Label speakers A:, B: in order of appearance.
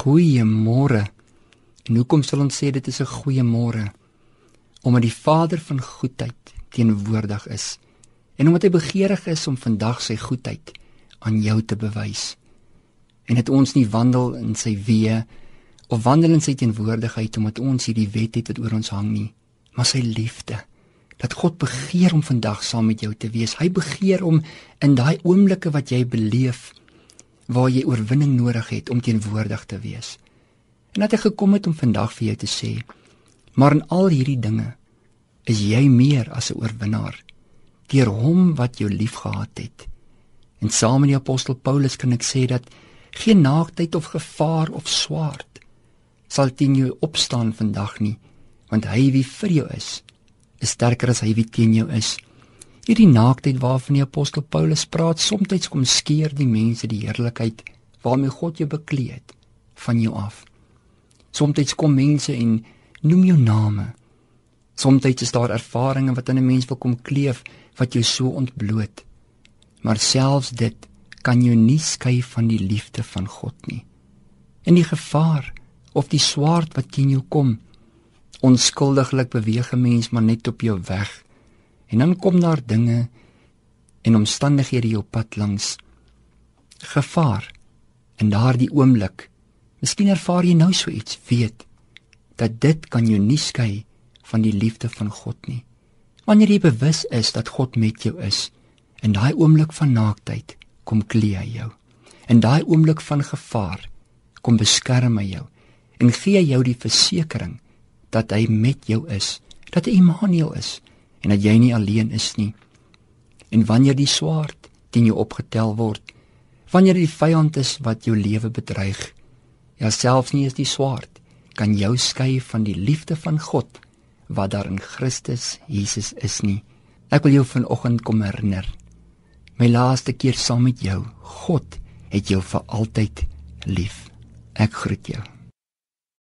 A: Goeiemôre. En hoekom sal ons sê dit is 'n goeie môre? Omdat die Vader van goedheid teenwoordig is en omdat hy begeerig is om vandag sy goedheid aan jou te bewys. En dit ons nie wandel in sy weë of wandel in sy teenwoordigheid omdat ons hierdie wet het wat oor ons hang nie, maar sy liefde. Dat God begeer om vandag saam met jou te wees. Hy begeer om in daai oomblikke wat jy beleef waar jy oorwinning nodig het om teenwoordig te wees. En dat hy gekom het om vandag vir jou te sê, maar in al hierdie dinge is jy meer as 'n oorwinnaar deur hom wat jou liefgehad het. En saam met die apostel Paulus kan ek sê dat geen naaktheid of gevaar of swaard sal teen jou opstaan vandag nie, want hy wie vir jou is, is sterker as hy wie teen jou is. Hierdie naaktheid waarvan die apostel Paulus praat, soms kom skeer die mense die heerlikheid waarmee God jou bekleed het van jou af. Soms kom mense en noem jou name. Soms is daar ervarings wat aan 'n mens wil kom kleef wat jou so ontbloot. Maar selfs dit kan jou nie skei van die liefde van God nie. In die gevaar of die swaard wat teen jou kom, onskuldiglik beweeg 'n mens maar net op jou weg. En dan kom daar dinge en omstandighede jou pad langs gevaar. In daardie oomblik Miskien ervaar jy nou so iets, weet dat dit kan jou nie skei van die liefde van God nie. Wanneer jy bewus is dat God met jou is, in daai oomblik van naaktheid kom klee hy jou. In daai oomblik van gevaar kom beskerm hy jou en gee jou die versekering dat hy met jou is, dat hy Immanuel is en dat jy nie alleen is nie. En wanneer die swaard teen jou opgetel word, wanneer die vyand is wat jou lewe bedreig, Ja selfs nie is die swaard kan jou skei van die liefde van God wat daar in Christus Jesus is nie. Ek wil jou vanoggend kom herinner. My laaste keer saam met jou. God het jou vir altyd lief. Ek groet jou.